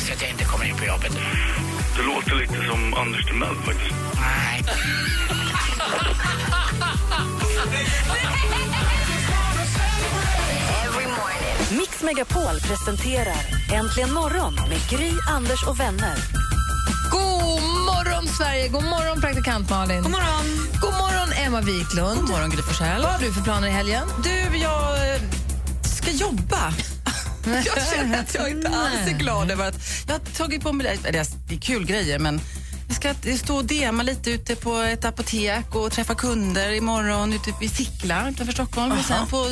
så att jag inte kommer in på jobbet. Det låter lite som Anders Timell faktiskt. Nej. Mix Megapol presenterar Äntligen morgon med Gry, Anders och vänner. God morgon, Sverige! God morgon, praktikant Malin. God morgon, God morgon Emma Wiklund. God morgon, Gry Forssell. Vad har du för planer i helgen? Du, jag eh, ska jobba. Jag känner att jag inte alls är glad över att... Jag har tagit på mig... det- eller Det är kul grejer, men jag ska stå och dema lite ute på ett apotek och träffa kunder imorgon ute vid Sickla utanför Stockholm. Och sen på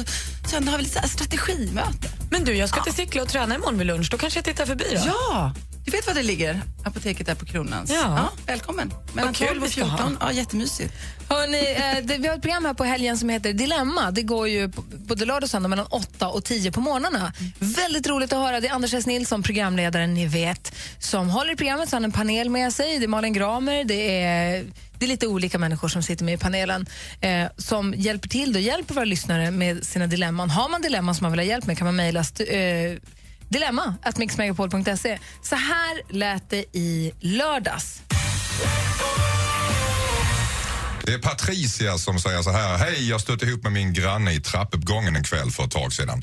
söndag har vi lite strategimöte. Men du, jag ska till cykla och träna imorgon vid lunch. Då kanske jag tittar förbi då. Ja! Du vet var det ligger? Apoteket där på Kronans. Ja. välkommen. Mellan kul 12 och vi ska ha. 14. Ja, jättemysigt. Hörrni, eh, det, vi har ett program här på helgen som heter Dilemma. Det går ju både lördag och söndag mellan 8 och 10 på morgnarna. Väldigt roligt att höra. Det är Anders S. Nilsson, programledaren, ni vet, som håller i programmet. Så han har en panel med sig. Det är Malin Gramer, det är, det är lite olika människor som sitter med i panelen eh, som hjälper till och hjälper våra lyssnare med sina dilemman. Har man dilemman som man vill ha hjälp med kan man mejla st- eh, dilemma at mixmegapol.se. Så här lät det i lördags. Det är Patricia som säger så här. Hej, jag stötte ihop med min granne i trappuppgången en kväll för ett tag sedan.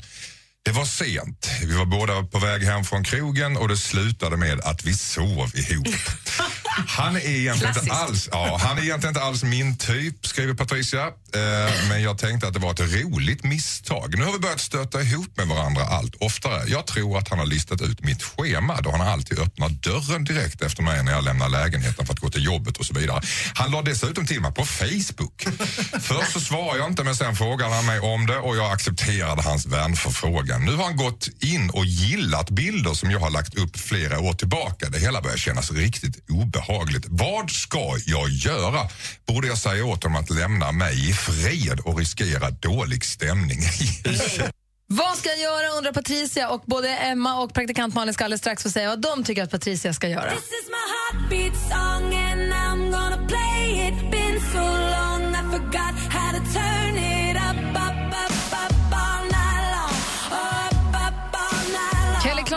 Det var sent. Vi var båda på väg hem från krogen och det slutade med att vi sov ihop. Han är egentligen, inte alls, ja, han är egentligen inte alls min typ, skriver Patricia. Eh, men jag tänkte att det var ett roligt misstag. Nu har vi börjat stöta ihop med varandra allt oftare. Jag tror att han har listat ut mitt schema då han alltid öppnar dörren direkt efter mig när jag lämnar lägenheten för att gå till jobbet och så vidare. Han la dessutom till mig på Facebook. Först så svarade jag inte men sen frågade han mig om det och jag accepterade hans vänförfrågan. Nu har han gått in och gillat bilder som jag har lagt upp flera år tillbaka. Det hela börjar kännas riktigt obehagligt. Vad ska jag göra? Borde jag säga åt honom att lämna mig i fred och riskera dålig stämning? Vad ska jag göra undrar Patricia och både Emma och praktikant Malin ska alldeles strax få säga vad de tycker att Patricia ska göra.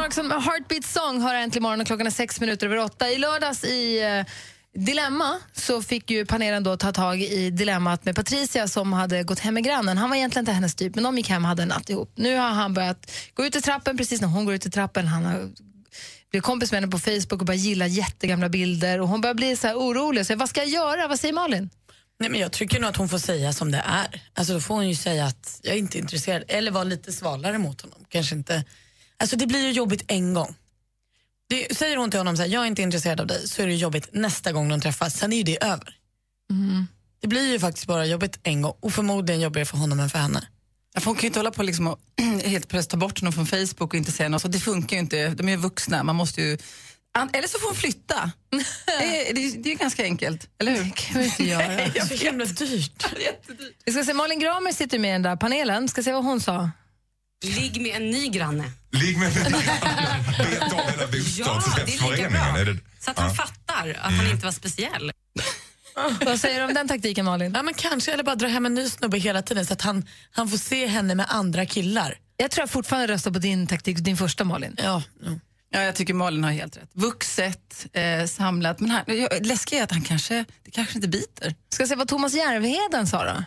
Clarkson med Heartbeat Song hör äntligen morgon och klockan är sex minuter över åtta. I lördags i eh, Dilemma så fick ju panelen då ta tag i dilemmat med Patricia som hade gått hem med grannen. Han var egentligen inte hennes typ, men de gick hem och hade en natt ihop. Nu har han börjat gå ut i trappen precis när hon går ut i trappen. Han har blivit kompis med henne på Facebook och börjat gilla jättegamla bilder och hon börjar bli så här orolig. Så, vad ska jag göra? Vad säger Malin? Nej, men jag tycker nog att hon får säga som det är. Alltså, då får hon ju säga att jag är inte är intresserad eller vara lite svalare mot honom. Kanske inte. Alltså, det blir ju jobbigt en gång. Det, säger hon till honom så här, jag är inte intresserad av dig, så är det jobbigt nästa gång de träffas. Sen är ju det över. Det blir ju faktiskt bara jobbigt en gång och förmodligen jobbigare för honom än för henne. Ja, för hon kan ju inte hålla på liksom och helt plötsligt ta bort honom från Facebook och inte säga något. Så det funkar ju inte. De är ju vuxna. Man måste ju... Eller så får hon flytta. det, är, det, är- det är ganska enkelt, eller hur? Det kan vi inte göra. Så himla dyrt. Vi ska se, Malin Gramer sitter med i den där panelen. Ska se vad hon sa. Ligg med en ny granne. Ligg med Vet av hela bostadsrättsföreningen. Är det, Så att han fattar att han inte var speciell. Vad säger du om den taktiken, Malin? Ja, men kanske, eller bara dra hem en ny snubbe hela tiden så att han, han får se henne med andra killar. Jag tror jag fortfarande röstar på din taktik, din första Malin. Ja, ja. Ja, jag tycker Malin har helt rätt. Vuxet, eh, samlat. Men jag- läskigt är att han kanske, det kanske inte biter. Ska se vad Thomas Järvheden sa då.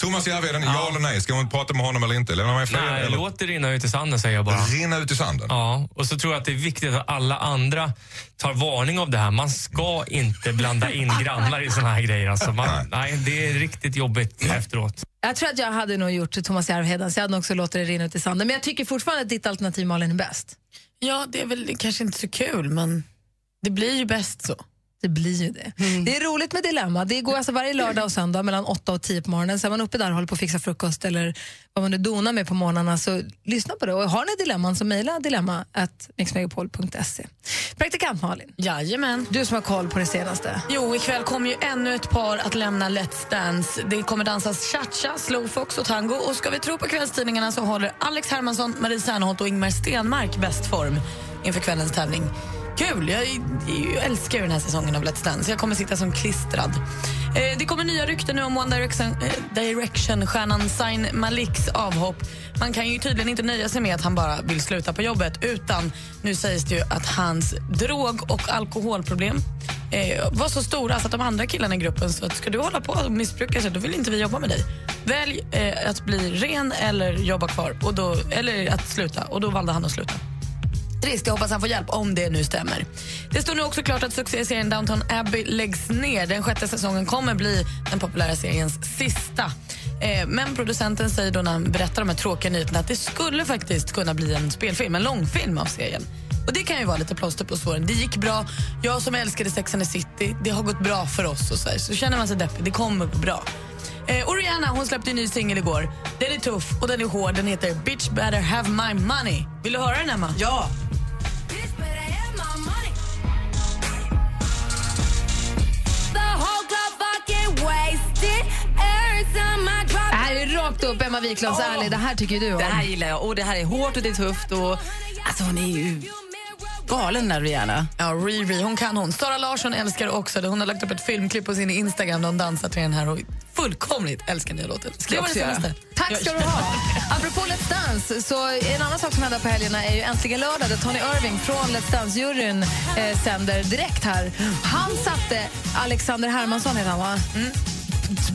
Thomas Järvheden, ja. eller nej? Ska hon prata med honom eller inte? Lämna mig? Nej, eller? låt det rinna ut i sanden säger jag bara. Rinna ut i sanden? Ja, och så tror jag att det är viktigt att alla andra tar varning av det här. Man ska inte blanda in grannar i såna här grejer. Alltså man, nej, det är riktigt jobbigt efteråt. jag tror att jag hade nog gjort Thomas Järvheden, så jag hade nog också låtit det rinna ut i sanden. Men jag tycker fortfarande att ditt alternativ Malin är bäst. ja, det är väl kanske inte så kul men det blir ju bäst så. Det blir ju det. Det är roligt med Dilemma. Det går alltså varje lördag och söndag mellan 8 och 10 på morgonen. Så är man uppe där och håller på att fixa frukost eller vad man nu donar med på morgnarna så lyssna på det. Och har ni dilemman så mejla dilemma at mixmegapol.se. Praktikant Malin, Jajamän. du som har koll på det senaste. Jo, ikväll kommer ju ännu ett par att lämna Let's Dance. Det kommer dansas cha-cha, slowfox och tango. Och ska vi tro på kvällstidningarna så håller Alex Hermansson, Marie Serneholt och Ingmar Stenmark bäst form inför kvällens tävling. Kul! Jag, jag älskar ju den här säsongen av Let's Dance. Jag kommer sitta som klistrad. Eh, det kommer nya rykten nu om One Direction, eh, Direction-stjärnan Zayn Maliks avhopp. Man kan ju tydligen inte nöja sig med att han bara vill sluta på jobbet utan nu sägs det ju att hans drog och alkoholproblem eh, var så stora så att de andra killarna i gruppen sa att ska du hålla på och missbruka så då vill inte vi jobba med dig. Välj eh, att bli ren eller jobba kvar, och då, eller att sluta. Och då valde han att sluta. Trist, jag hoppas han får hjälp om det nu stämmer. Det står nu också klart att succéserien Downton Abbey läggs ner. Den sjätte säsongen kommer bli den populära seriens sista. Eh, men producenten säger då när han berättar de här tråkiga nyheterna att det skulle faktiskt kunna bli en spelfilm, en långfilm av serien. Och Det kan ju vara lite plåster på såren. Det gick bra. Jag som älskade Sex and the City, det har gått bra för oss. och Så, här. så känner man sig deppig, det kommer gå bra. Eh, och Rihanna hon släppte en ny singel igår. Den är tuff och den är hård. Den heter Bitch better have my money. Vill du höra den, Emma? Ja. Det här är rakt upp Emma Wiklunds Åh. ärlig. Det här tycker du om. Det här gillar jag. Och det här är hårt och det är tufft. Och, alltså hon är ju galen där Rihanna. Ja, Riri, hon kan hon. Sara Larsson älskar också det. Hon har lagt upp ett filmklipp på sin Instagram där hon dansar till den här och fullkomligt älskar nya låten. Ska jag Det var också det göra. senaste. Tack ska du ha. Apropå Let's Dance, så en annan sak som händer på helgerna är ju Äntligen lördag där Tony Irving från Let's Dance-juryn eh, sänder direkt här. Han satte Alexander Hermansson, heter han va?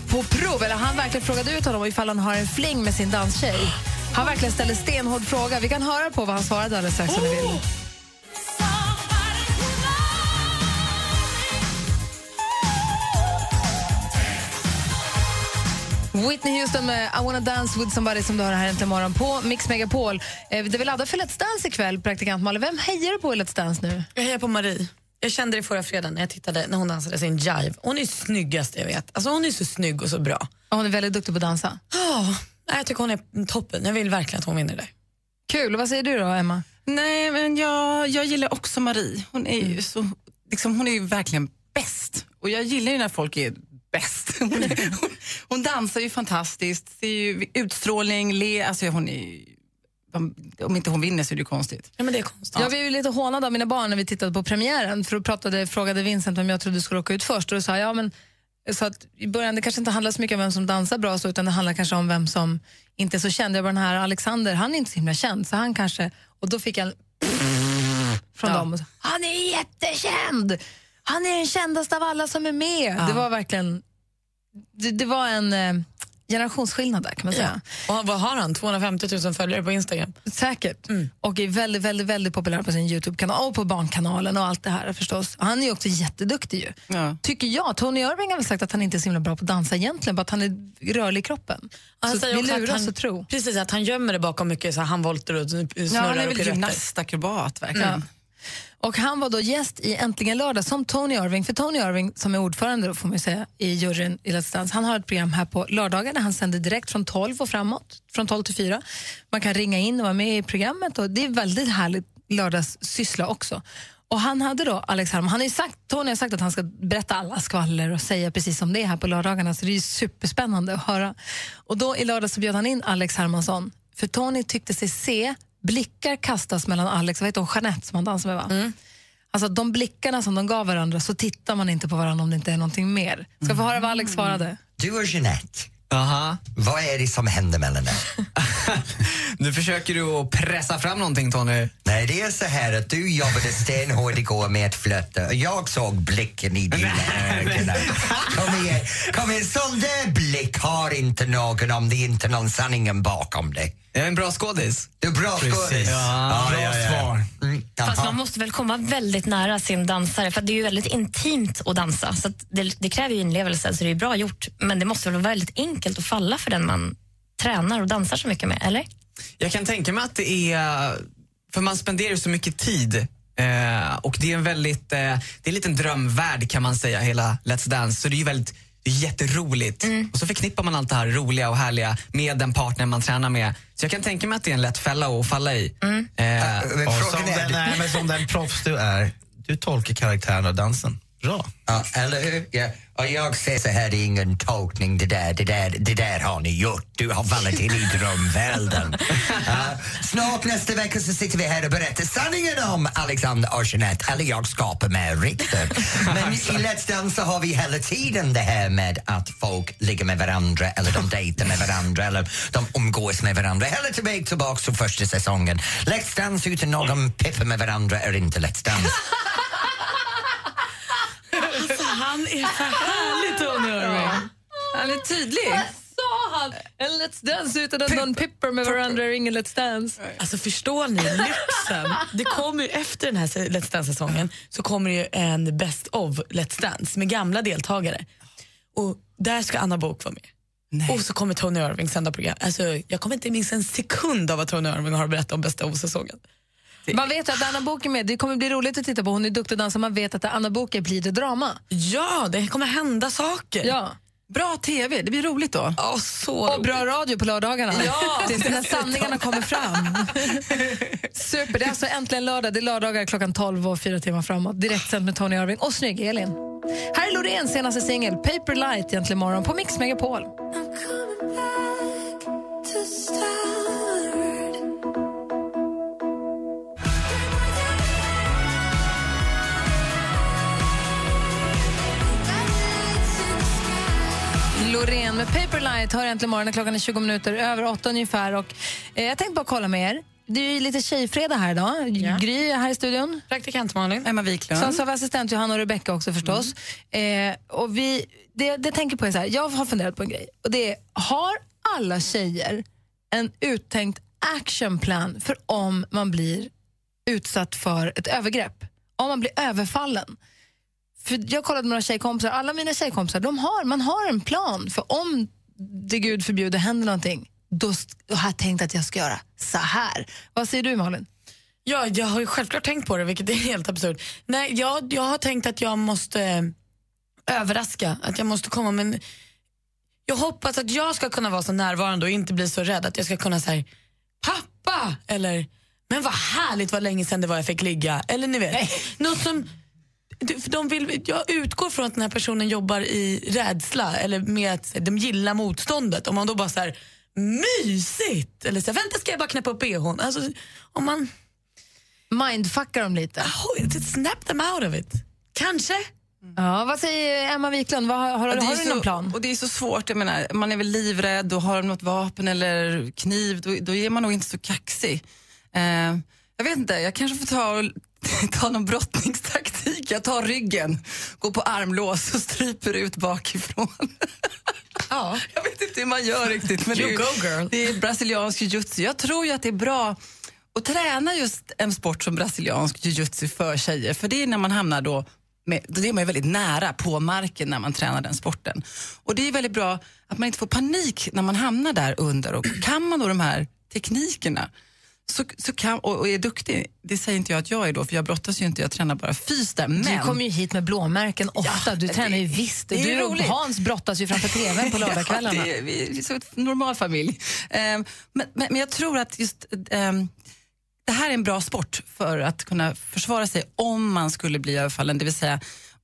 På prov, eller han verkligen frågade ut honom ifall han har en fling med sin danstjej. Han verkligen ställde stenhård fråga. Vi kan höra på vad han svarade alldeles strax om ni vill. Whitney Houston med I wanna dance with somebody som du har här äntligen morgon på Mix Megapol. Eh, det vi laddar för Let's Dance ikväll, praktikant Malin. Vem hejar du på i Let's Dance nu? Jag hejar på Marie. Jag kände det förra fredagen när jag tittade när hon dansade sin jive. Hon är snyggast jag vet. Alltså hon är så snygg och så bra. Hon är väldigt duktig på att dansa. Oh, jag tycker hon är toppen. Jag vill verkligen att hon vinner det. Kul. Vad säger du då, Emma? Nej, men jag, jag gillar också Marie. Hon är ju så, liksom, hon är ju verkligen bäst. Och jag gillar ju när folk är bäst. Hon, är, hon, hon dansar ju fantastiskt, ser ju utstrålning, le, alltså hon är ju, om, inte hon vinner så är det ju konstigt. Ja, men det är konstigt. Jag blev ju lite hånad av mina barn när vi tittade på premiären. För då pratade, frågade Vincent om jag trodde skulle åka ut först. Och då sa jag, ja, men, så att I början det kanske inte handlar så mycket om vem som dansar bra, så, utan det handlar kanske om vem som inte är så känd. Jag bara, den här Alexander, han är inte så himla känd, så han kanske... Och då fick jag en från Ja. dem. Och så, han är jättekänd! Han är den kändaste av alla som är med. Ja. Det var verkligen... Det, det var en generationsskillnad där, kan man säga. Ja. Och vad har han? 250 000 följare på Instagram. Säkert. Och är väldigt, väldigt, väldigt populär på sin Youtube-kanal och på Barnkanalen och allt det här förstås. Han är ju också jätteduktig ju. Ja. Tycker jag. Tony Irving har väl sagt att han inte är så himla bra på att dansa egentligen, bara att han är rörlig i kroppen. Han så säger vi luras han- att tro. Precis, att han gömmer det bakom mycket så här handvolter och snurrar Ja, han är väl piruetter. gymnast, akrobat verkligen. Ja. Och han var då gäst i Äntligen lördag som Tony Irving. För Tony Irving, som är ordförande då, får man säga, i juryn i Let's Dance, han har ett program här på lördagar där han sänder direkt från 12 och framåt, från 12 till 4. Man kan ringa in och vara med i programmet och det är väldigt härligt lördagssyssla också. Och han hade då, Alex Harm, han har ju sagt, Tony har sagt att han ska berätta alla skvaller och säga precis som det är här på lördagarna, så det är ju superspännande att höra. Och då i lördag så bjöd han in Alex Hermansson, för Tony tyckte sig se blickar kastas mellan Alex, vad heter hon, Jeanette som han dansar med va? Alltså de blickarna som de gav varandra så tittar man inte på varandra om det inte är någonting mer. Ska få höra vad Alex svarade. Du och Jeanette, Aha. vad är det som händer mellan er? Nu försöker du att pressa fram någonting, Tony. Nej, det är så här att du jobbade stenhårt igår med att flirta och jag såg blicken i dina ögon. Kom igen, kom igen, sån där blick har inte någon om det inte är någon sanningen bakom det. Jag är en bra skådis. Du är bra Precis. skådis. Ja, bra svar. Mm, Fast man måste väl komma väldigt nära sin dansare för det är ju väldigt intimt att dansa. Så att det, det kräver ju inlevelse, så det är bra gjort. Men det måste väl vara väldigt enkelt att falla för den man tränar och dansar så mycket med, eller? Jag kan tänka mig att det är... För man spenderar ju så mycket tid Eh, och det är en väldigt, eh, det är en liten drömvärld kan man säga, hela Let's Dance. Så det är ju väldigt det är jätteroligt. Och så förknippar man allt det här roliga och härliga med den partner man tränar med. Så jag kan tänka mig att det är en lätt fälla att falla i. Eh, Och som den, nej, men som den proffs du är, du tolkar karaktären och dansen bra. Ja, eller hur? Ja. Och jag säger så här, det är ingen tolkning, det där, det där, det där har ni gjort. Du har fallit in i drömvärlden. Ja, snart nästa vecka så sitter vi här och berättar sanningen om Alexander och Jeanette, eller jag skapar med rykten. Men i Let's Dance så har vi hela tiden det här med att folk ligger med varandra eller de dejtar med varandra eller de umgås med varandra. Hela tillbaka tillbaka till första säsongen. Let's Dance utan någon pippa med varandra är inte Let's Dance. Han är för härlig, Tony Irving. Han är tydlig. Sa han? En Let's Dance utan att någon pippar med varandra är ingen Let's Dance. Alltså förstår ni lyxen? Det kommer ju efter den här Let's Dance-säsongen så kommer det ju en Best of Let's Dance med gamla deltagare. Och där ska Anna Bok vara med. Och så kommer Tony Irving sända program. Alltså, jag kommer inte minst en sekund av vad Tony Irving har att berätta om Best of-säsongen. Man vet att Anna Book är med. Det kommer bli roligt att titta på. Hon är duktig dansare. Man vet att Anna Book blir det drama. Ja, det kommer hända saker. Ja. Bra TV, det blir roligt då. Ja, så Och bra radio på lördagarna. Ja. Tills när sanningarna kommer fram. Super. Det är alltså äntligen lördag. Det är lördagar klockan 12 och fyra timmar framåt. Direktsänt med Tony Irving och snygg Elin. Här är Loreens senaste singel, Paper Light, egentligen morgon på Mix Megapol. Loreen med Paper Light hör äntligen morgonen. Klockan är 20 minuter över åtta ungefär. Och, eh, jag tänkte bara kolla med er. Det är ju lite tjejfredag här idag. Gry är här i studion. Praktikant Malin. Emma Wiklund. Sen så har vi assistent Johanna och Rebecca också förstås. Eh, och vi, det, det tänker på är så här, jag har funderat på en grej. Och det är, har alla tjejer en uttänkt actionplan för om man blir utsatt för ett övergrepp? Om man blir överfallen? För jag kollade med några tjejkompisar, alla mina tjejkompisar, de har, man har en plan för om det gud förbjuder händer någonting, då har jag tänkt att jag ska göra så här. Vad säger du Malin? Ja, jag har ju självklart tänkt på det, vilket är helt absurt. Nej, jag, jag har tänkt att jag måste eh, överraska, att jag måste komma med en... Jag hoppas att jag ska kunna vara så närvarande och inte bli så rädd att jag ska kunna säga pappa eller men vad härligt vad länge sedan det var jag fick ligga. Eller ni vet, något som de vill, jag utgår från att den här personen jobbar i rädsla eller med att de gillar motståndet. Om man då bara så här, mysigt! Eller så här, vänta ska jag bara knäppa upp bhn. Alltså, om man... Mindfuckar dem lite? Oh, snap them out of it. Kanske. Ja, vad säger Emma Wiklund? Vad, har, har, har du så- någon plan? Och det är så svårt, jag menar, man är väl livrädd och har de något vapen eller kniv, då, då är man nog inte så kaxig. Eh, jag vet inte, jag kanske får ta, och, ta någon brottningstaktik. Jag tar ryggen, går på armlås och stryper ut bakifrån. ja. Jag vet inte hur man gör riktigt. Men det, är, You go, girl. det är brasiliansk jiu-jitsu. Jag tror ju att det är bra att träna just en sport som brasiliansk jiu-jitsu för tjejer. För det är när man hamnar då med, då är man väldigt nära på marken när man tränar den sporten. Och det är väldigt bra att man inte får panik när man hamnar där under. Och kan man då de här teknikerna så, så kan, och, och är duktig, det säger inte jag att jag är då, för jag brottas ju inte, jag tränar bara fys där. Men Du kommer ju hit med blåmärken ofta. du tränar ju visst. det är Du och roligt. Hans brottas ju framför tvn på lördagskvällarna. Ja, det är, vi är så ett normal familj. Ehm, men, men, men jag tror att just ehm, det här är en bra sport för att kunna försvara sig om man skulle bli överfallen, det vill säga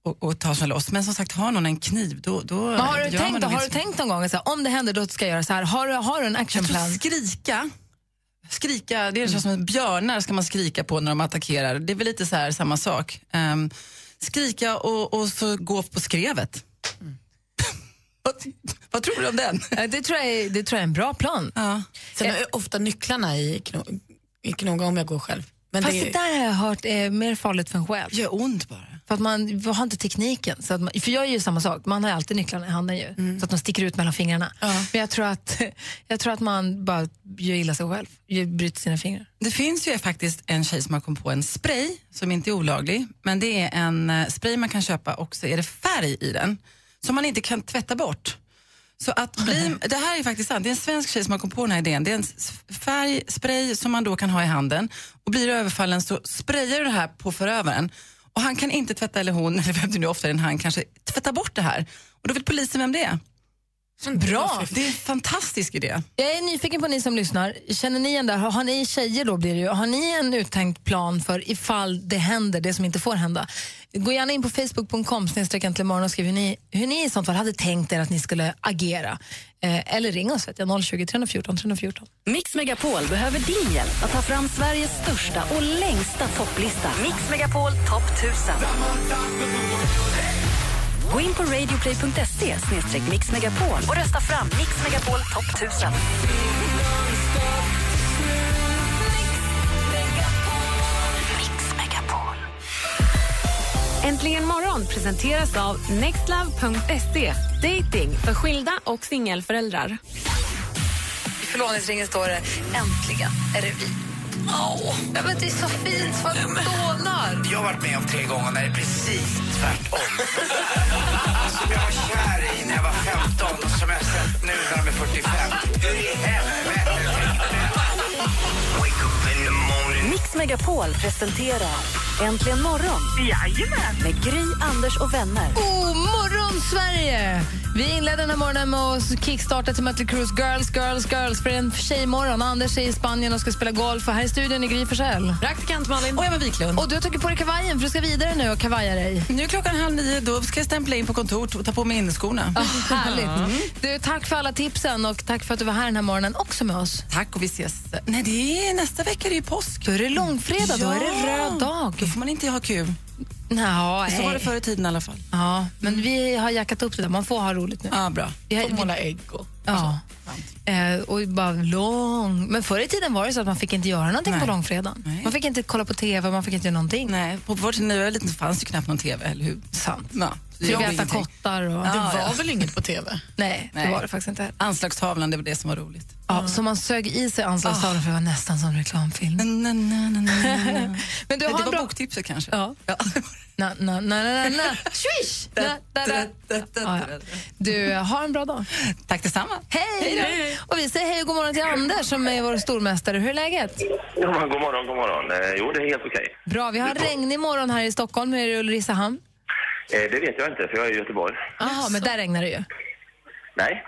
och, och ta sig loss. Men som sagt, har någon en kniv då, då Men har du, tänkt, har du så tänkt någon gång att om det händer då ska jag göra så här? Har har du en actionplan? skrika. Skrika, det är så som björnar ska man skrika på när de attackerar. Det är väl lite så här samma sak. Ehm, skrika och, och så gå på skrevet. vad, vad tror du om den? Det tror jag är, det tror jag är en bra plan. Ja. Sen har jag ofta nycklarna i, kno, i knogen om jag går själv. Men Fast det, det, där har jag hört är mer farligt för en själv. gör ont bara. För att man har inte tekniken. Så att man, för jag är ju samma sak, man har alltid nycklarna i handen ju, så att de sticker ut mellan fingrarna. Men jag tror, att, jag tror att man bara gör illa sig själv, gör- bryter sina fingrar. Det finns ju faktiskt en tjej som har kommit på en spray som inte är olaglig. Men det är en eh, spray man kan köpa och så är det färg i den som man inte kan tvätta bort. Så att bli, det här är faktiskt sant. Det är en svensk tjej som har kommit på den här idén. Det är en färgspray som man då kan ha i handen. Och blir du överfallen så sprayar du det här på förövaren. Och han kan inte tvätta, eller hon, eller vem det nu ofta är än han, kanske tvätta bort det här. Och då vet polisen vem det är. Bra! Det är en fantastisk idé. Jag är nyfiken på ni som lyssnar. Känner ni igen det? Har, ni tjejer då blir det ju. Har ni en uttänkt plan för ifall det händer, det som inte får hända? Gå gärna in på facebook.com och skriv hur ni, hur ni i sånt fall hade tänkt er att ni skulle agera. Eh, eller ring oss, vet jag, 020 314 314. Mix Megapol behöver din hjälp att ta fram Sveriges största och längsta topplista. Mix Megapol topp 1000. Gå in på radioplay.se mixmegapol och rösta fram Mix Megapol topp 1000. Äntligen morgon presenteras av nextlove.se. Dating för skilda och singelföräldrar. I förlovningsringen står det äntligen är det vi. Ja, men det är så fint för att dånar. Jag har varit med om tre gånger när det är precis tvärtom. som jag var kär i när jag var 15 och som jag sett nu när de är 45. Hur i helvete Wake up in the morning. Mix Megapol presenterar Äntligen morgon med Gry, Anders och vänner. God morgon, Sverige! Vi inledde den här morgonen med att kickstarta till Mötley Crües Girls, Girls, Girls för en tjejmorgon. Anders är i Spanien och ska spela golf. Och här i studion är Gry Forssell. Praktikant Malin. Och Emma Wiklund. Och du har tagit på dig kavajen för du ska vidare nu och kavaja dig. Nu är klockan halv nio, då ska jag stämpla in på kontor och ta på mig inneskorna. Ah, härligt. Du, tack för alla tipsen och tack för att du var här den här morgonen också med oss. Tack och vi ses. Nej, det är nästa vecka, det är påsk. Då är det långfredag, då är det röd dag. Då får man inte ha kul. Nå, Så var det förr i tiden i alla fall. Ja, men vi har jackat upp det där. Man får ha roligt nu. Ja, bra. Vi har, måla ägg och... Ja. Eh, och bara lång. Men förr i tiden var det så att man fick inte göra någonting Nej. på långfredagen. Nej. Man fick inte kolla på TV, man fick inte göra någonting. Nej, på vår tid när jag var liten fanns det knappt någon TV, eller hur? Sant. Ja, jag äta kottar och... Ja, Det var ja. väl inget på TV? Nej, det Nej. var det faktiskt inte. Anslagstavlan, det var det som var roligt. Ja, Så man sög i sig anslagstavlan för det var nästan som en reklamfilm. Na, na, na. Men du Nej, har det en var bra... boktipset kanske. Ja. Na, na, na, na, na. Swish! Na, da, da. Ja, ja. Du, ha en bra dag. Tack detsamma. Hej! då. Och vi säger hej och god morgon till Anders som är vår stormästare. Hur är läget? God morgon, god morgon. Eh, jo, det är helt okej. Bra, vi har regnig morgon här i Stockholm. Hur är det i Ulricehamn? Eh, det vet jag inte, för jag är i Göteborg. Jaha, men där regnar det ju. Nej.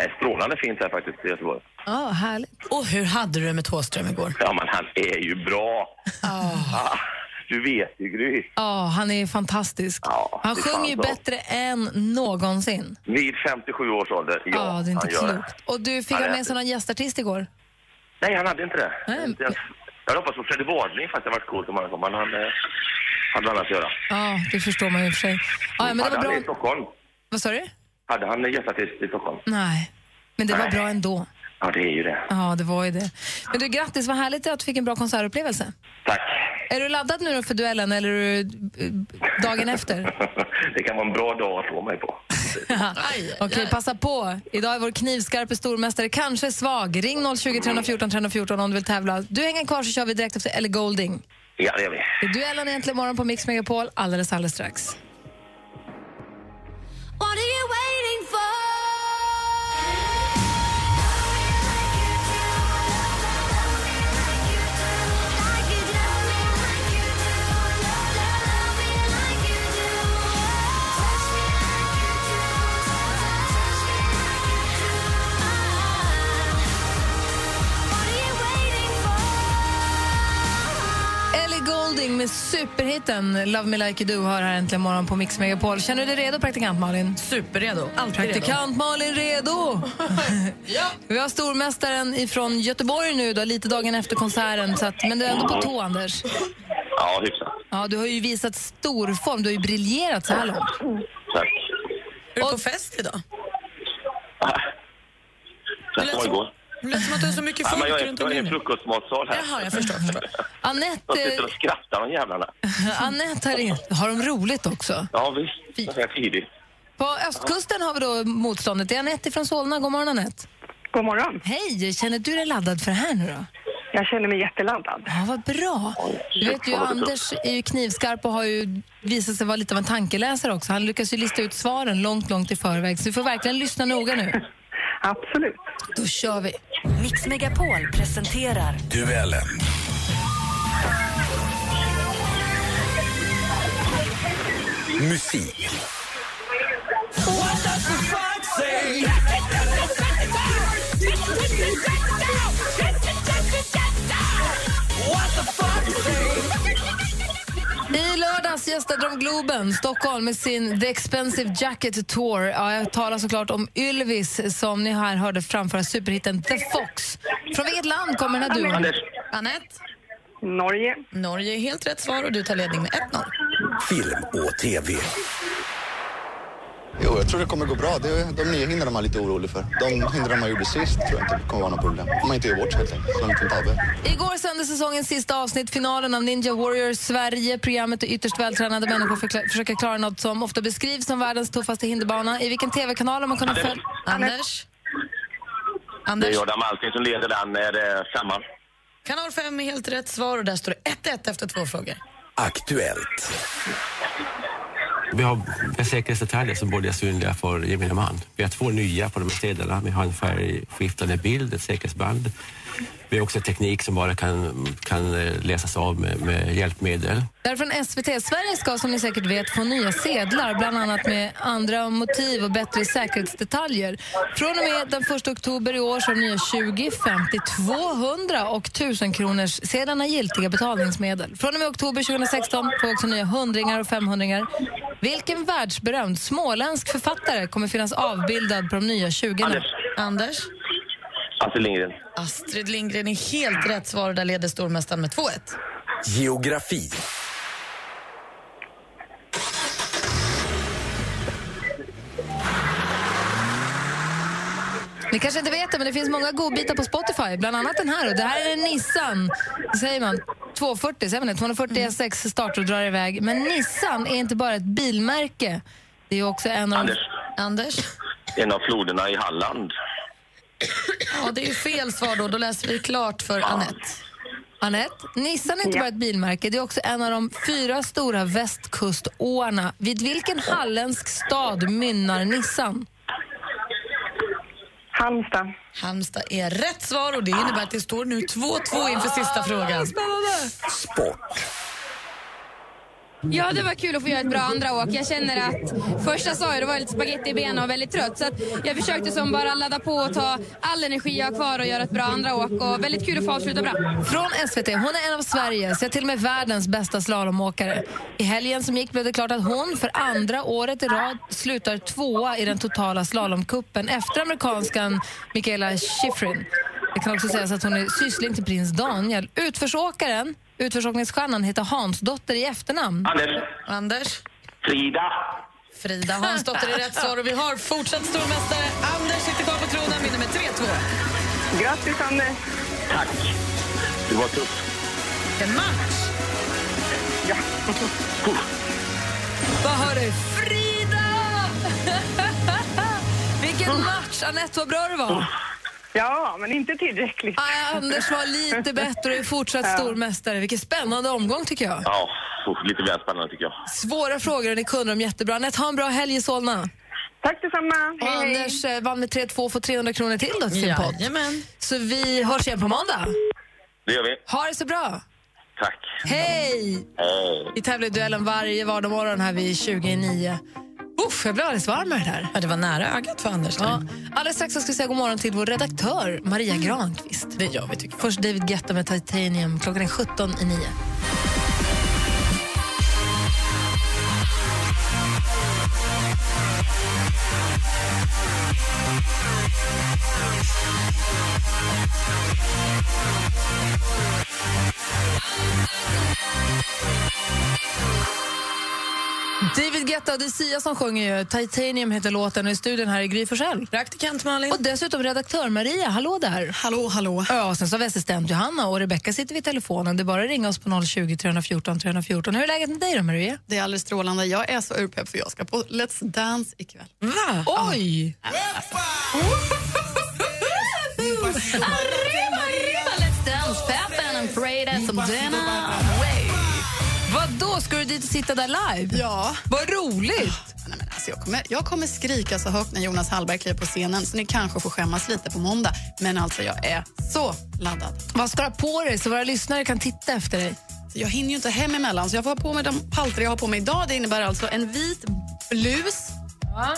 Eh, strålande fint här faktiskt i Göteborg. Ja, härligt. Och hur hade du det med Thåström igår? Ja, men han är ju bra. Ah, du vet ju, Gry. Ja, han är fantastisk. Ja, han sjunger ju bättre än någonsin. Vid 57 års ålder, ja, Ja, det är inte klokt. Och du fick Han ha med sig någon gästartist igår. Nej, han hade inte det. Nej. Inte ens- Jag hade hoppats på Freddie Wadling faktiskt. Det hade varit coolt om han kom. Han eh, hade annat att göra. Ja, det förstår man ju i och för sig. Ja, men det hade var han i bra. Stockholm? Vad sa du? Hade han gästartist i Stockholm? Nej, men det var Nej. bra ändå. Ja, det är ju det. Ja, det var ju det. Men du, grattis, vad härligt att du fick en bra konsertupplevelse. Tack. Är du laddad nu då för duellen eller är du eh, dagen efter? det kan vara en bra dag att få mig på. Okej, passa på. Idag är vår knivskarpe stormästare kanske svag. Ring 020 314 314 om du vill tävla. Du hänger kvar så kör vi direkt efter Ellie Golding. Ja, det gör vi. Det är duellen egentligen morgon på Mix Megapol alldeles, alldeles strax. What are you Golding med superhitten Love Me Like You Do har här äntligen morgon på Mix Megapol. Känner du dig redo, praktikant Malin? Superredo. Alltid Praktikant Malin redo! Vi har stormästaren ifrån Göteborg nu, då, lite dagen efter konserten. Så att, men du är ändå på tå, Anders. Ja, hyfsat. Ja, du har ju visat stor form. Du har ju briljerat så här långt. Tack. Är du på fest idag? Jag var igår. Det lät som att du har så mycket Ja, folk är, runt jag är i omkring en frukostmatsal här. Jaha, jag förstår. förstår. De Anette, sitter och skrattar, de jävlarna. Anette har, ringt. har de roligt också? Ja, visst. Jag är tidigt. På östkusten har vi då motståndet. Det är Anette från Solna. God morgon, Anette. God morgon. Hej! Känner du dig laddad för det här nu då? Jag känner mig jätteladdad. Ja, vad bra. Du vet ju, Anders är ju knivskarp och har ju visat sig vara lite av en tankeläsare också. Han lyckas ju lista ut svaren långt, långt i förväg. Så vi får verkligen lyssna noga nu. Absolut. Då kör vi. Mix Megapol presenterar Duellen. Musik. I lördags gästade de Globen, Stockholm, med sin The Expensive Jacket Tour. Ja, jag talar såklart om Ylvis som ni här hörde framföra superhitten The Fox. Från vilket land kommer den här duon? Anders. Anette? Norge. Norge är helt rätt svar och du tar ledning med 1-0. Film och TV. Jo, jag tror det kommer gå bra. Det de nya hindren man är lite orolig för. De hindren man gjorde sist tror jag inte kommer vara något problem. Om man inte gör vårt helt enkelt. Så en liten tabbe. Igår sändes säsongens sista avsnitt, finalen av Ninja Warrior Sverige. Programmet är ytterst vältränade människor försöker klara något som ofta beskrivs som världens tuffaste hinderbana. I vilken tv-kanal har man kunnat följa... Anders? Det är Anders? Jordan Malting som leder den. Är det femman? Kanal 5 är helt rätt svar och där står det 1-1 efter två frågor. Aktuellt. Vi har säkerhetsdetaljer som både är synliga för gemene man. Vi har två nya på de här städerna. Vi har en färgskiftande bild, ett säkerhetsband. Vi har också teknik som bara kan, kan eh, läsas av med, med hjälpmedel. Därifrån SVT. Sverige ska som ni säkert vet få nya sedlar, bland annat med andra motiv och bättre säkerhetsdetaljer. Från och med den 1 oktober i år så är nya 20, 50, 200 och 1000 kronors sedlarna giltiga betalningsmedel. Från och med oktober 2016 får också nya hundringar och 500 Vilken världsberömd småländsk författare kommer finnas avbildad på de nya 20 Anders. Anders? Astrid Lindgren. Astrid Lindgren är helt rätt svar och där leder stormästaren med 2-1. Geografi. Ni kanske inte vet det, men det finns många godbitar på Spotify. Bland annat den här. Och det här är en Nissan, säger man, 240, säger man det? 240 S6 startar och drar iväg. Men Nissan är inte bara ett bilmärke. Det är också en av... Anders. Anders? En av floderna i Halland. Ja, det är fel svar då. Då läser vi klart för Anette. Anette, Nissan är inte bara ett bilmärke, det är också en av de fyra stora västkuståarna. Vid vilken halländsk stad mynnar Nissan? Halmstad. Halmstad är rätt svar och det innebär att det står nu 2-2 inför sista frågan. Sport. Ja, det var kul att få göra ett bra andra åk. Jag känner att första sa jag, det var lite spagetti i benen och väldigt trött. Så att jag försökte som bara ladda på och ta all energi jag har kvar och göra ett bra andra åk. Och väldigt kul att få avsluta bra. Från SVT. Hon är en av Sveriges, ja, till och med världens bästa slalomåkare. I helgen som gick blev det klart att hon för andra året i rad slutar tvåa i den totala slalomkuppen efter amerikanskan Michaela Schifrin. Det kan också sägas att hon är syssling till prins Daniel. Utförsåkaren, utförsåkningsstjärnan, heter Hansdotter i efternamn. Anders. Anders? Frida. Frida Hansdotter är rätt svar och vi har fortsatt stormästare. Anders sitter kvar på tronen, vinner med 3-2. Grattis, Anders. Tack. Du var tuff. En match. Ja. Vad hör du? Frida! Vilken match! Anette, vad bra du var. Ja, men inte tillräckligt. Ah, Anders var lite bättre och är fortsatt Ja. stormästare. Vilken spännande omgång tycker jag. Ja, lite väl spännande tycker jag. Svåra frågor och ni kunde dem jättebra. Anette, ha en bra helg i Solna. Tack detsamma. Och Hej, hej. Anders eh, vann med 3-2 och får 300 kronor till då till sin. Jajamän. Så vi hörs igen på måndag. Det gör vi. Ha det så bra. Tack. Hej! Hej. Vi tävlar i duellen varje vardagsmorgon här vid 29. Uff, jag blev alldeles varm av det här. Ja, det var nära ögat för Anders. Ja. Alldeles strax ska vi säga god morgon till vår redaktör Maria Granqvist. Det gör vi tycker jag. Först David Guetta med Titanium. Klockan är 17 i 9. David Guetta, det är Sia som sjunger ju. Titanium heter låten och i studion här är Gry Forssell. Praktikant Malin. Och dessutom redaktör Maria, hallå där. Hallå, hallå. Ja, och sen så har vi assistent Johanna och Rebecka sitter vid telefonen. Det är bara att ringa oss på 020 314 314. Hur är läget med dig då Maria? Det är alldeles strålande. Jag är så urpepp för jag ska på Let's Dance ikväll. Va? Oj! Arriba, arriba, Let's Danspeppen and afraid as of Dana Way. Vad då Ska du och sitta där live? Ja. Vad roligt! Nej, men alltså, jag, kommer, jag kommer skrika så högt när Jonas Hallberg kliver på scenen så ni kanske får skämmas lite på måndag. Men alltså, jag är så laddad. Vad ska du ha på dig så våra lyssnare kan titta efter dig? Jag hinner ju inte hem emellan så jag får ha på mig de palter jag har på mig idag. Det innebär alltså en vit blus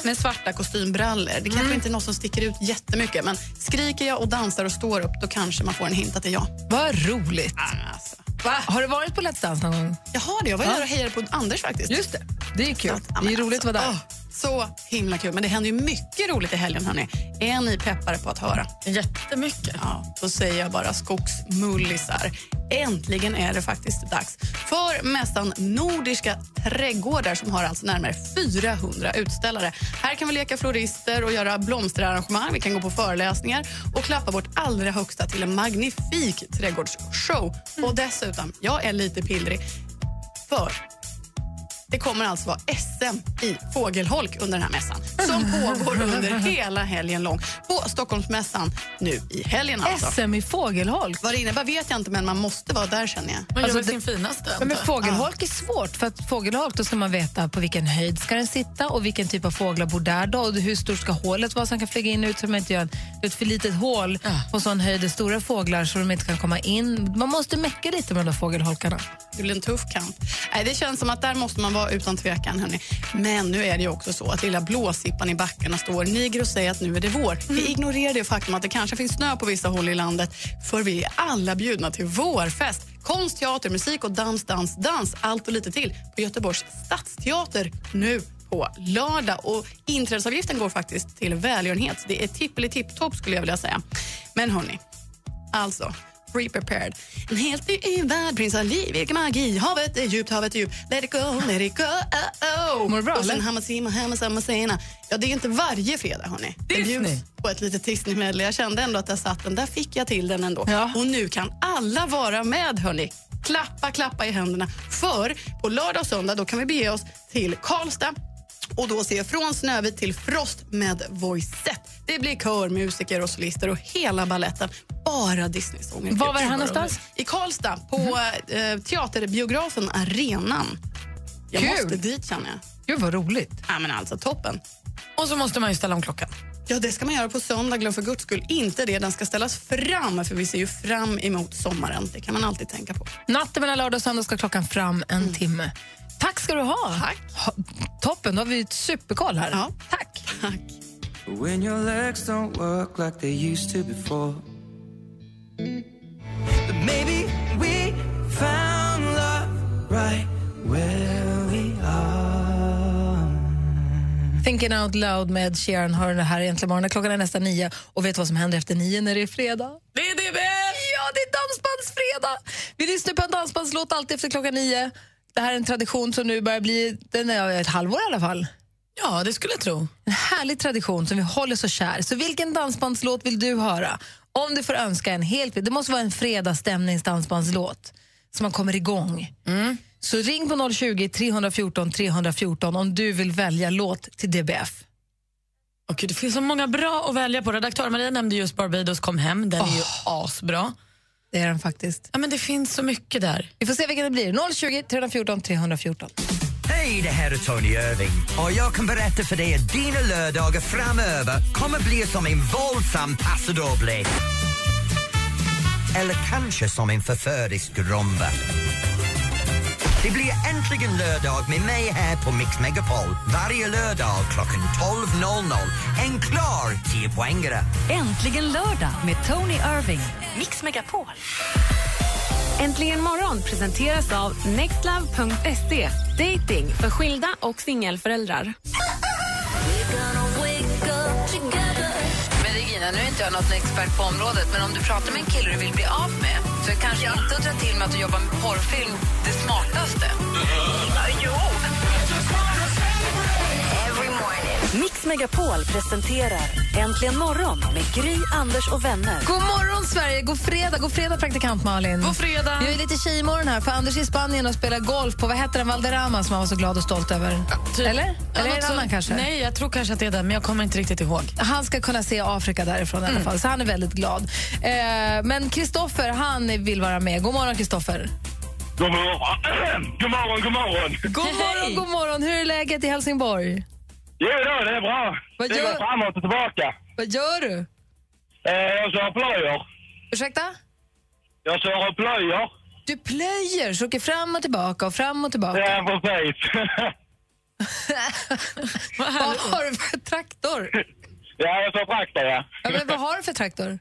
med svarta kostymbrallor. Det kanske Mm. inte är något som sticker ut jättemycket men skriker jag och dansar och står upp då kanske man får en hint att det är jag. Vad roligt. Alltså. Har du varit på Let's Dance någon gång? Jag har det. Jag var där och hejade på Anders faktiskt. Just det. Det är kul. Ja, det är roligt att vara där. åh, så himla kul. Men det händer ju mycket roligt i helgen. Hörni. Är ni peppade på att höra? Jättemycket. Ja, då säger jag bara skogsmullisar. Äntligen är det faktiskt dags för mässan Nordiska trädgårdar som har alltså närmare 400 utställare. Här kan vi leka florister och göra blomsterarrangemang. Vi kan gå på föreläsningar och klappa vårt allra högsta till en magnifik trädgårdsshow. Och dessutom, jag är lite pillrig, för det kommer alltså vara SM i fågelholk under den här mässan som pågår under hela helgen lång på Stockholmsmässan nu i helgen. Alltså. SM i fågelholk? Vad det innebär vet jag inte, men man måste vara där känner jag. Man gör Alltså, det- sin finaste. Ja, men fågelholk är svårt. För att fågelholk då ska man veta på vilken höjd ska den sitta och vilken typ av fåglar bor där då, och hur stort ska hålet vara man kan flyga in och ut så man inte gör ett för litet hål på sån höjd stora fåglar så de inte kan komma in. Man måste mecka lite med de där fågelholkarna. Det blir en tuff kamp. Nej, det känns som att där måste man vara utan tvekan. Hörni. Men nu är det ju också så att lilla blåsippan i backarna står niger och säger att nu är det vår. Vi ignorerar det faktum att det kanske finns snö på vissa håll i landet för vi är alla bjudna till vårfest. Konst, teater, musik och dans, dans, dans. Allt och lite till på Göteborgs stadsteater nu på lördag. Och inträdesavgiften går faktiskt till välgörenhet. Det är tippeli-tipp-topp skulle jag vilja säga. Men hörni, alltså Pre prepared. En helt ny värld, prins Ali, vilken magi. Havet är djupt, havet är djupt. Let it go, let it go, oh, oh. Mår bra, Och sen? Hamasima, Hamasama Sena. Ja, det är inte varje fredag, hörni. Det Disney. på ett litet Disney-medley. Jag kände ändå att jag satt den. Där fick jag till den ändå. Ja. Och nu kan alla vara med, hörni. Klappa, klappa i händerna. För på lördag och söndag då kan vi bege oss till Karlstad och då se Från Snövit till Frost med Voicet. Det blir kör, musiker och solister och hela balletten. Bara Disney-sånger. Var var det här någonstans? I Karlstad, på eh, teaterbiografen Arenan. Jag Kul. måste dit känner jag. Gud vad roligt. Ja, men alltså toppen. Och så måste man ju ställa om klockan. Ja, det ska man göra på söndag. Glöm för guds skull inte det. Den ska ställas fram, för vi ser ju fram emot sommaren. Det kan man alltid tänka på. Natten mellan lördag och söndag ska klockan fram en timme. Tack ska du ha. Tack. Ha, toppen, då har vi ett superkoll här. Ja. Tack. Tack. When your legs don't work like they used to before. But maybe we found love right where we are. Thinking out loud med Sharon hör det här egentligen morgon. Klockan är nästan nio och vet du vad som händer efter nio när det är fredag? Det är det Ja, det är dansbandsfredag! Vi lyssnar på en dansbandslåt alltid efter klockan nio. Det här är en tradition som nu börjar bli den är ett halvår i alla fall. Ja, det skulle jag tro. En härlig tradition som vi håller så kär. Så vilken dansbandslåt vill du höra? Om du får önska en helt, det måste vara en fredagsstämningsdansbandslåt så man kommer igång. Så ring på 020 314 314 om du vill välja låt till DBF. Och det finns så många bra att välja på. Redaktör Maria nämnde just Barbados kom hem. Den är ju asbra. Det är den faktiskt. Ja, men det finns så mycket där. Vi får se vilken det blir. 020 314 314. Hej, det här är Tony Irving och jag kan berätta för dig att dina lördagar framöver kommer bli som en våldsam paso doble. Eller kanske som en förförisk rumba. Det blir äntligen lördag med mig här på Mix Megapol varje lördag klockan 12.00. En klar 10-poängare. Äntligen lördag med Tony Irving. Mix Megapol. Äntligen morgon presenteras av nextlove.se. Dating för skilda och singelföräldrar. Regina, nu är inte jag något expert på området, men om du pratar med en kille du vill bli av med så är kanske inte att dra till med att du jobbar med porrfilm det smartaste. jo. Mix Megapol presenterar Äntligen morgon med Gry, Anders och vänner. God morgon, Sverige! God fredag, god fredag praktikant Malin. God fredag. Jag är lite tjejmorgon här, för Anders är i Spanien och spelar golf på vad heter den, Valderrama som han var så glad och stolt över. Typ. Eller? Ja, Eller är det annan kanske? Nej, jag tror kanske att det är den, men jag kommer inte riktigt ihåg. Han ska kunna se Afrika därifrån i alla Mm. fall, så han är väldigt glad. Eh, men Kristoffer, han vill vara med. God morgon, Kristoffer. God morgon, god morgon, god morgon. God morgon, god morgon. Hur är läget i Helsingborg? Jo då, det är bra. Vad det gör- går framåt och tillbaka. Vad gör du? Eh, jag kör plöjer. Ursäkta? Jag kör plöjer. Du plöjer, så åker fram och tillbaka och fram och tillbaka. Ja, precis. vad har du för traktor? ja, jag kör traktor, ja. Ja, men vad har du för traktor?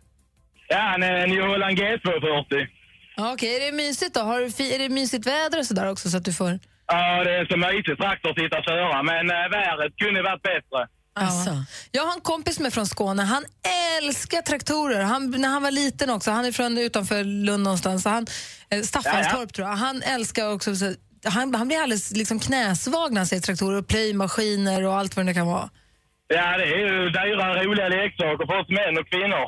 Ja, en, en New Holland G240. Ja, Okej, är det mysigt då? Har du fi- är det mysigt väder och sådär också så att du får... Ja, det är så mysigt traktor att sitta köra, men eh, vädret kunde varit bättre. Ja. Jag har en kompis är från Skåne. Han älskar traktorer. Han, när han var liten också, han är från utanför Lund någonstans, så han, eh, Staffanstorp Ja, ja. tror jag. Han älskar också, så, han, han blir alldeles liksom knäsvag när han ser traktorer och plöjmaskiner och allt vad det kan vara. Ja, det är ju dyra, roliga leksaker för oss män och kvinnor.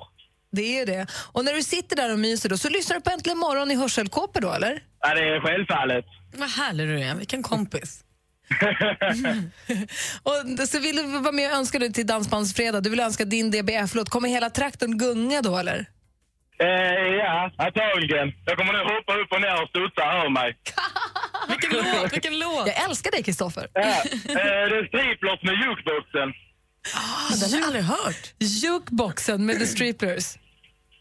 Det är det. Och när du sitter där och myser då, så lyssnar du på Äntligen morgon i hörselkåpor då, eller? Ja, det är självfallet. Vad härlig du är, vilken kompis. Och så vill du vara med och önska dig till Dansbandsfredag. Du vill önska din DBF-låt. Kommer hela traktorn gunga då, eller? Eh, ja, antagligen. Jag kommer nu hoppa upp och ner och studsa över mig. Vilken låt, vilken låt! Jag älskar dig, Kristoffer. Ja, eh, det är striplers med jukeboxen. Ah, den har jag aldrig hört. Jukeboxen med The Striplers.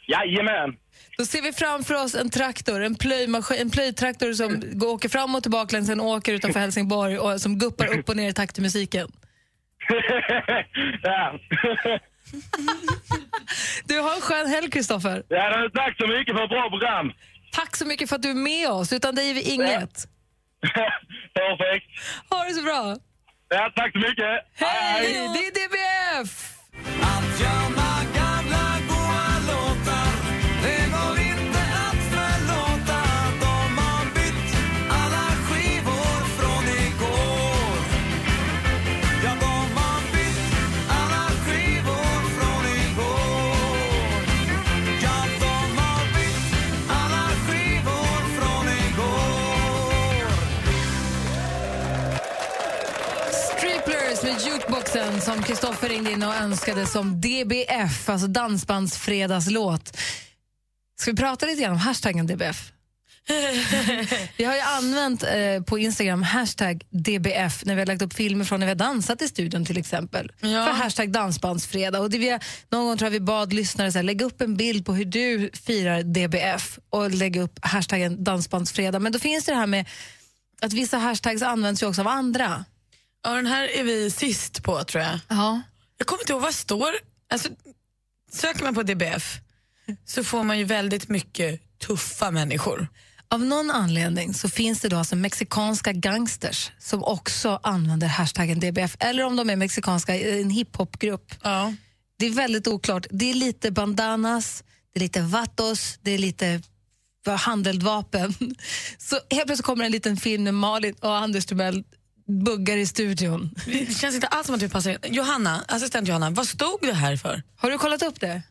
Jajamän. Då ser vi framför oss en traktor, en, plöjmaskin, en plöjtraktor som går, åker fram och tillbaka längs en åker utanför Helsingborg och som guppar upp och ner i takt till musiken. ja. Du har en skön helg, Kristoffer. ja, tack så mycket för ett bra program. Tack så mycket för att du är med oss. Utan dig är vi inget. Perfekt. Ha det så bra. Ja, tack så mycket. Hej! Det är DBF! Jukeboxen som Kristoffer ringde in och önskade som DBF, alltså Dansbandsfredagslåt. Ska vi prata lite grann om hashtaggen DBF? vi har ju använt eh, på Instagram hashtag DBF när vi har lagt upp filmer från när vi har dansat i studion till exempel. För hashtag dansbandsfredag. Och det vi någon gång tror jag vi bad lyssnare så här, lägga upp en bild på hur du firar DBF och lägga upp hashtaggen dansbandsfredag. Men då finns det det här med att vissa hashtags används ju också av andra. Ja, den här är vi sist på tror jag. Ja. Jag kommer inte ihåg, vad står... Alltså, söker man på DBF så får man ju väldigt mycket tuffa människor. Av någon anledning så finns det då alltså mexikanska gangsters som också använder hashtaggen DBF, eller om de är mexikanska, en hiphopgrupp. Ja. Det är väldigt oklart. Det är lite bandanas, det är lite vatos, det är lite handeldvapen. Så helt plötsligt kommer en liten film med Malin och Anders Timell buggar i studion. Det känns inte alls som att vi passar in. Johanna, assistent Johanna, vad stod det här för? Har du kollat upp det?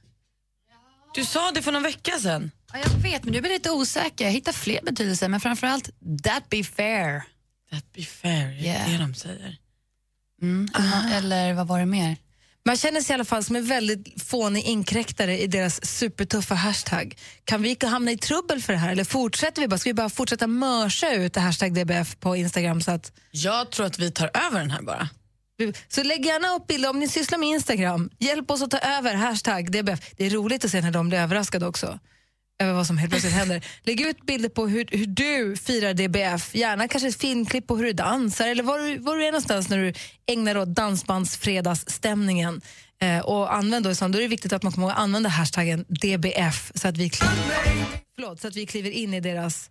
Du sa det för någon vecka sedan. Ja, jag vet, men du blir lite osäker. Jag hittar fler betydelser, men framförallt that be fair. That be fair, det är Yeah. det de säger. Mm. Eller vad var det mer? Man känner sig i alla fall som en väldigt fånig inkräktare i deras supertuffa hashtag. Kan vi hamna i trubbel för det här eller fortsätter vi bara? Ska vi bara fortsätta mörsa ut hashtag DBF på Instagram? Så att... Jag tror att vi tar över den här bara. Så lägg gärna upp bilder om ni sysslar med Instagram. Hjälp oss att ta över hashtag DBF. Det är roligt att se när de blir överraskade också över vad som helt plötsligt händer. Lägg ut bilder på hur, hur du firar DBF. Gärna kanske ett filmklipp på hur du dansar eller var du, var du är någonstans när du ägnar åt dansbandsfredagsstämningen. Eh, och använd då, då är det viktigt att man kommer ihåg att använda hashtaggen DBF så att vi kliver, förlåt, så att vi kliver in i deras,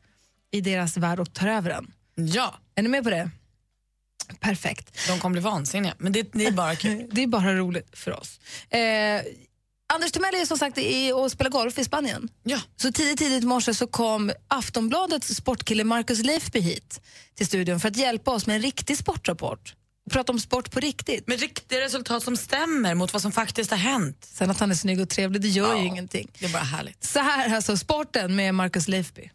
i deras värld och tar över den. Ja. Är ni med på det? Perfekt. De kommer bli vansinniga, men det, det är bara kul. Det är bara roligt för oss. Eh, Anders Timell är som sagt i, och spelar golf i Spanien. Ja. Så tidigt, tidigt i morse så kom Aftonbladets sportkille Marcus Leifby hit till studion för att hjälpa oss med en riktig sportrapport. prata om sport på riktigt. Med riktiga resultat som stämmer mot vad som faktiskt har hänt. Sen att han är snygg och trevlig, det gör ju ingenting. Det är bara härligt. Så här alltså, sporten med Marcus Leifby.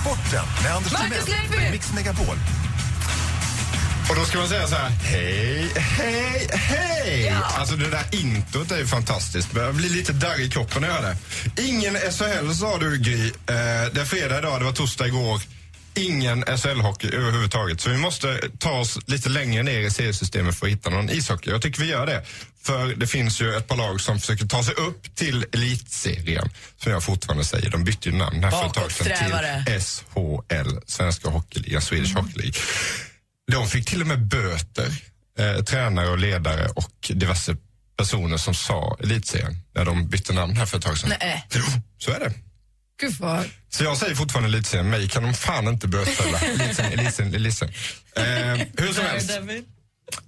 Sporten med Anders Marcus Timell Mix Megapol. Och då ska man säga så här, hej, hej, hej! Alltså det där introt är ju fantastiskt. Jag blir lite darrig i kroppen när jag hör det. Ingen SHL sa du Gry. Eh, det är fredag idag, det var torsdag igår. Ingen SHL-hockey överhuvudtaget. Så vi måste ta oss lite längre ner i seriesystemet för att hitta någon ishockey. Jag tycker vi gör det. För det finns ju ett par lag som försöker ta sig upp till elitserien. Som jag fortfarande säger, de bytte ju namn här för ett tag sedan till SHL, Svenska Hockeyligan, Swedish Hockey League. De fick till och med böter, eh, tränare och ledare och diverse personer som sa elitserien när de bytte namn här för ett tag sedan. Nej. Jo, så är det. Gud vad... Så jag säger fortfarande elitserien, mig kan de fan inte bötfälla. Elitserien, elitserien, elitserien. Eh, hur som helst.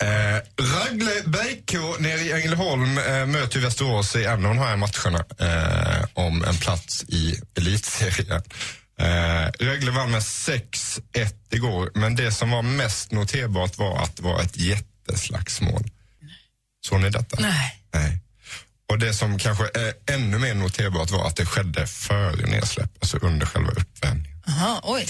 Eh, Rögle BK nere i Ängelholm eh, möter Västerås i en av de här matcherna eh, om en plats i elitserien. Eh, Rögle vann med 6-1 igår, men det som var mest noterbart var att det var ett jätteslagsmål. Såg ni detta? Nej. Nej. Och det som kanske är ännu mer noterbart var att det skedde före nedsläpp, alltså under själva uppvärmningen. Aha, oj.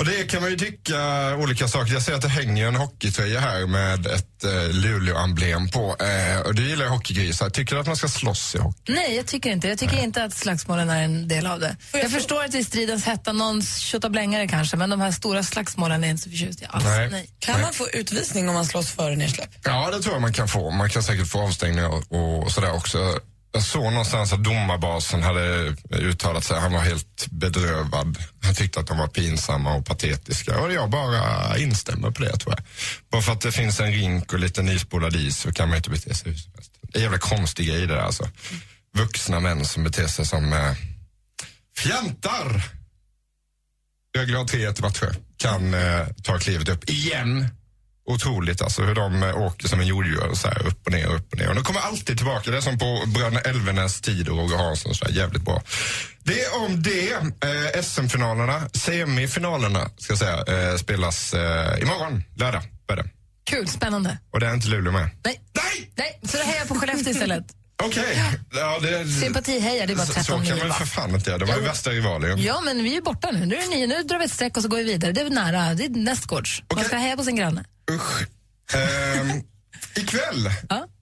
Och det kan man ju tycka olika saker. Jag ser att det hänger en hockeytröja här med ett eh, Luleå-emblem på. Eh, och du gillar ju hockeygrisar. Tycker du att man ska slåss i hockey? Nej, jag tycker inte Jag tycker inte att slagsmålen är en del av det. Jag, förstår att det är stridens hetta, någon tjottablängare kanske, men de här stora slagsmålen är jag inte så förtjust i alls. Nej. Nej. Kan Nej. man få utvisning om man slåss före nedsläpp? Ja, det tror jag man kan få. Man kan säkert få avstängningar och, och sådär också. Jag såg någonstans att domarbasen hade uttalat sig. Han var helt bedrövad. Han tyckte att de var pinsamma och patetiska. Och jag bara instämmer på det, tror jag. Bara för att det finns en rink och lite nyspolad is så kan man inte bete sig hur som helst. Det är jävla konstig grej det där alltså. Vuxna män som beter sig som eh, fjantar. Rögle har 3-1 matcher. Kan eh, ta klivet upp igen. Otroligt alltså hur de eh, åker som en jordgubbe så här upp och ner, upp och ner. Och de kommer alltid tillbaka. Det är som på Bröderna Elvenäs tid och Roger Hansson. Så här, jävligt bra. Det om det. Eh, SM-finalerna, semifinalerna ska säga, eh, spelas eh, imorgon, lördag. Börjar. Kul, spännande. Och det är inte Luleå med. Nej. Nej. Så då hejar jag på Skellefteå istället. Okej. Ja, det- Sympatiheja, det är bara så, 13 så kan mil, man för fan inte göra. De var ju värsta rivaler. ju. Ja, men vi är ju borta nu. Nu är det nio. Nu drar vi ett streck och så går vi vidare. Det är nära. Det är nästgårds. Man ska heja på sin granne. Ehm, ikväll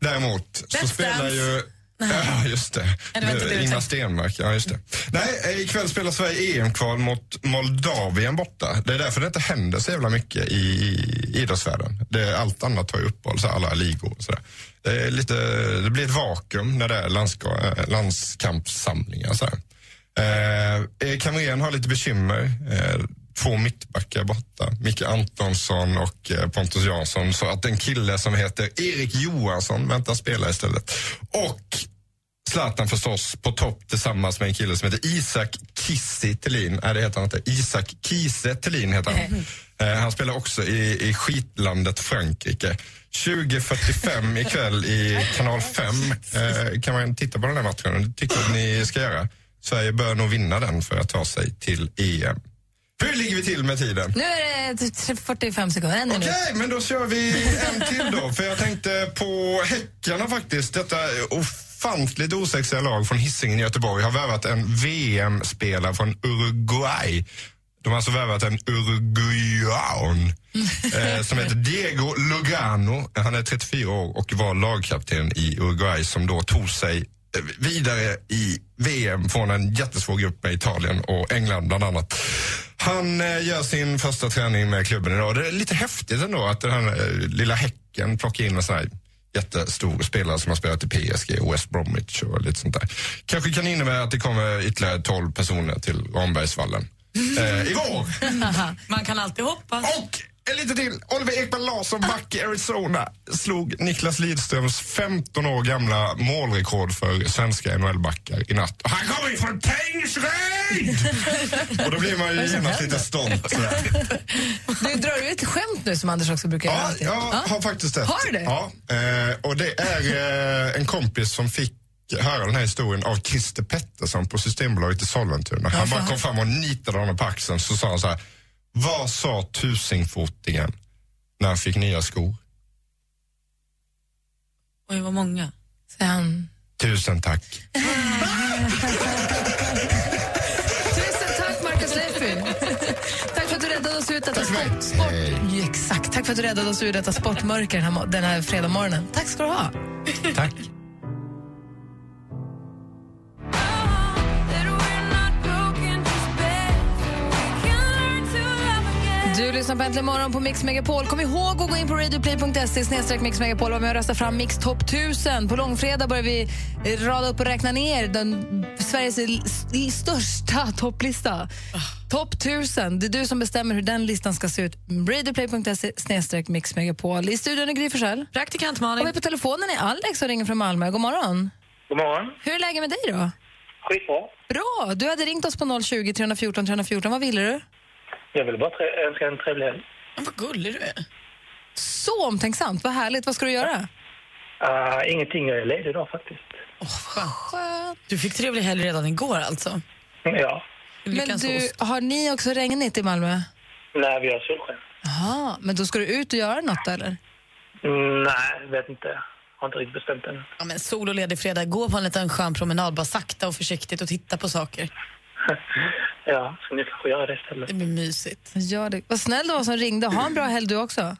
däremot så spelar Dance. ju... Ja, just det. Det det Ingmar. Stenmark. Ja, just det. Nej, eh, ikväll spelar Sverige EM-kval mot Moldavien borta. Det är därför det inte händer så jävla mycket i, i idrottsvärlden. Det, allt annat har ju uppehåll, så alla ligor och sådär. Det, är lite, det blir ett vakuum när det är landska, eh, landskampssamlingar. Så här. Eh, Erik Hamrén har lite bekymmer. Eh, två mittbackar borta. Micke Antonsson och eh, Pontus Jansson. Så att en kille som heter Erik Johansson väntar spela istället. Och Zlatan förstås på topp tillsammans med en kille som heter Isak Kiese Thelin. Nej, det heter han inte. Isak Kiese Thelin heter han. Eh, han spelar också i, i skitlandet Frankrike. 20.45 ikväll i kanal 5 eh, kan man titta på den här matchen. Det tycker jag att ni ska göra. Sverige bör nog vinna den för att ta sig till EM. Hur ligger vi till med tiden? Nu är det 45 sekunder. Okej, men då kör vi en till då. För jag tänkte på Häckarna faktiskt. Detta ofantligt osexiga lag från Hisingen i Göteborg har värvat en VM-spelare från Uruguay. De har alltså värvat en uruguayan eh, som heter Diego Lugano. Han är 34 år och var lagkapten i Uruguay som då tog sig eh, vidare i VM från en jättesvår grupp med Italien och England bland annat. Han eh, gör sin första träning med klubben idag. Det är lite häftigt ändå att den här eh, lilla Häcken plockar in en sån här jättestor spelare som har spelat i PSG och West Bromwich och lite sånt där. Kanske kan innebära att det kommer ytterligare 12 personer till Rambergsvallen. Eh, igår! Man kan alltid hoppas. Och en lite till. Oliver Ekman Larsson, back i Arizona, slog Niklas Lidströms 15 år gamla målrekord för svenska NHL-backar i natt. Och han kommer ju från Tingsryd! Och då blir man ju genast lite stolt. sådär. Du drar du ett skämt nu som Anders också brukar göra? Ja, alltid? jag har faktiskt ett. Har du det? Ja, eh, och det är eh, en kompis som fick höra den här historien av Christer Pettersson på Systembolaget i Sollentuna. Han bara kom fram och nitade honom på axeln så sa han så här. Vad sa tusingfotingen när han fick nya skor? Oj, vad många. Sen. Tusen tack. Tusen tack, Marcus Leifby. tack för att du räddade oss ut detta sport... sport. Ja, Exakt. Tack för att du räddade oss ur detta sportmörker den här, den här fredagsmorgonen. Tack ska du ha. Tack. Du lyssnar på Äntligen morgon på Mix Megapol. Kom ihåg att gå in på radioplay.se snedstreck Mix Megapol och med och rösta fram Mix Top 1000. På långfredag börjar vi rada upp och räkna ner den, Sveriges största topplista. Topp 1000. Det är du som bestämmer hur den listan ska se ut. Radioplay.se snedstreck Mix Megapol. I studion är Gry Forssell. Praktikant Malin. Och vi på telefonen är Alex som ringer från Malmö. God morgon. God morgon. Hur är läget med dig då? Skitbra. Bra. Du hade ringt oss på 020 314 314. Vad ville du? Jag vill bara önska en trevlig helg. Vad gullig du är. Så omtänksamt. Vad härligt. Vad ska du göra? Uh, ingenting, jag är ledig idag faktiskt. Skönt. Du fick trevlig helg redan igår alltså. Ja. Men du, har ni också regnigt i Malmö? Nej, vi har solsken. Jaha, men då ska du ut och göra något eller? Mm, nej, vet inte. Har inte riktigt bestämt än. Ja, men sol och ledig fredag. Gå på en liten skön promenad, bara sakta och försiktigt och titta på saker. Ja, så ni kanske göra det istället. Det blir mysigt. Gör det. Vad snäll du var som ringde. Ha en bra helg du också.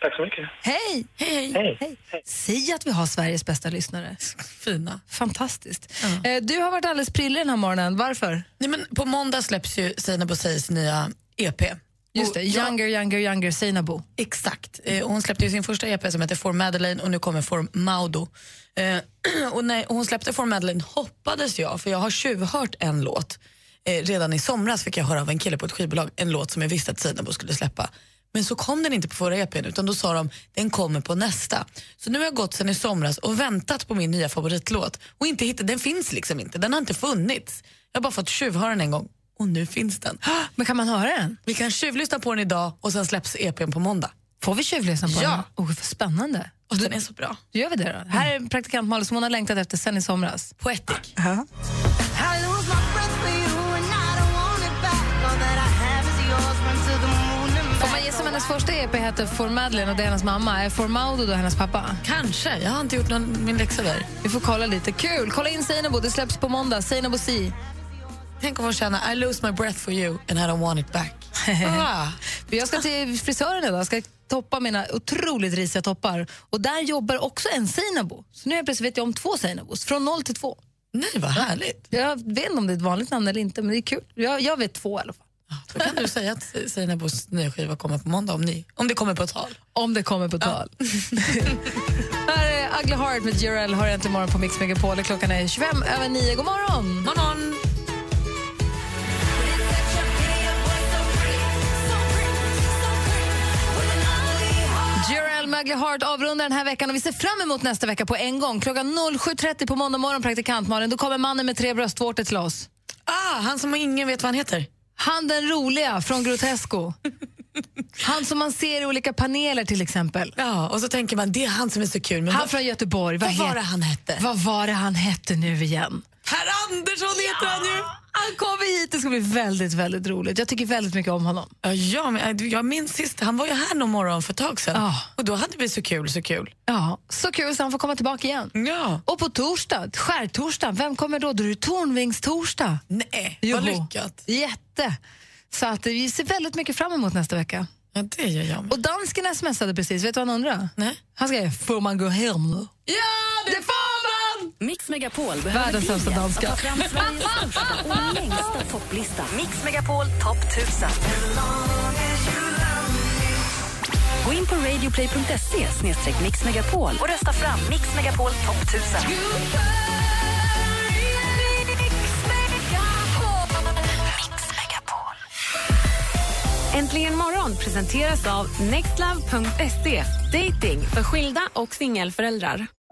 Tack så mycket. Hej! Hej, hej. Säg att vi har Sveriges bästa lyssnare. Fina. Fantastiskt. Eh, Du har varit alldeles prillig den här morgonen. Varför? Nej, men på måndag släpps ju Seinabo Bosseis nya EP. Just det, Och jag- Younger, Younger, Younger, Seinabo. Exakt. Eh, hon släppte ju sin första EP som heter For Madeleine och nu kommer For Maudo. Eh, och när hon släppte For Madeleine hoppades jag, för jag har tjuvhört en låt. Eh, redan i somras fick jag höra av en kille på ett skivbolag en låt som jag visste att Seinabo skulle släppa. Men så kom den inte på förra EPn utan då sa de den kommer på nästa. Så nu har jag gått sen i somras och väntat på min nya favoritlåt och inte hittat, den finns liksom inte, den har inte funnits. Jag har bara fått tjuvhöra den en gång och nu finns den. Men kan man höra den? Vi kan tjuvlyssna på den idag och sen släpps EPn på måndag. Får vi tjuvlyssna på Ja. den? Oh, vad spännande. Och den är så bra. Då gör vi det då. Här är praktikant Malin som hon har längtat efter sen i somras. Poetic. Ja. Får hennes första EP heter For Madeleine och det är hennes mamma? Är For Maudo då hennes pappa? Kanske. Jag har inte gjort någon, min läxa där. Vi får kolla lite. Kul! Kolla in Seinabo. Det släpps på måndag. Seinabo C. Tänk om hon känner I lose my breath for you and I don't want it back. ah. Jag ska till frisören idag. Jag ska toppa mina otroligt risiga toppar. Och där jobbar också en Seinabo. Så nu helt plötsligt vet jag om två Seinabos. Från noll till två. Nej, vad härligt. Jag vet inte om det är ett vanligt namn eller inte, men det är kul. Jag, jag vet två i alla fall. Då kan du säga att Seinabos nya skiva kommer på måndag om, ni, om det kommer på tal. Om det kommer på tal. Här är Ugly Heart med Jarell. Har äntligen morgon på Mix Megapol. Klockan är 25 över 9. God morgon! morgon. Jarell med Ugly Heart avrundar den här veckan och vi ser fram emot nästa vecka på en gång. Klockan 07.30 på måndag morgon, praktikant Malin. Då kommer mannen med tre bröstvårtor till oss. Ah, han som ingen vet vad han heter. Han den roliga från Grotesco. Han som man ser i olika paneler till exempel. Ja, och så tänker man det är han som är så kul. Men Han vad, från Göteborg. vad var het- det han hette? Vad var det han hette nu igen? Herr Andersson heter han ju! Han kommer hit, det ska bli väldigt, väldigt roligt. Jag tycker väldigt mycket om honom. Ja, men jag- jag minns sist, han var ju här någon morgon för ett tag sedan. Ja. Och då hade vi så kul, så kul. Ja, så kul så han får komma tillbaka igen. Ja. Och på torsdag, skärtorsdag, vem kommer då? Då är det Tornvingstorsdag. Nej, Jo. vad lyckat. Jätte. Så att vi ser väldigt mycket fram emot nästa vecka. Ja, det gör jag med. Och dansken smsade precis, vet du vad han undrar? Nej. Han skrev, får man gå hem nu? Ja, det får man! Mix Megapol behöver Världens sämsta danska. att ta fram Sveriges största och längsta topplista. Mix Megapol topp 1000. Gå in på radioplay.se mixmegapol och rösta fram Mix Megapol topp 1000. Äntligen morgon presenteras av nextlove.se. Dating för skilda och singelföräldrar.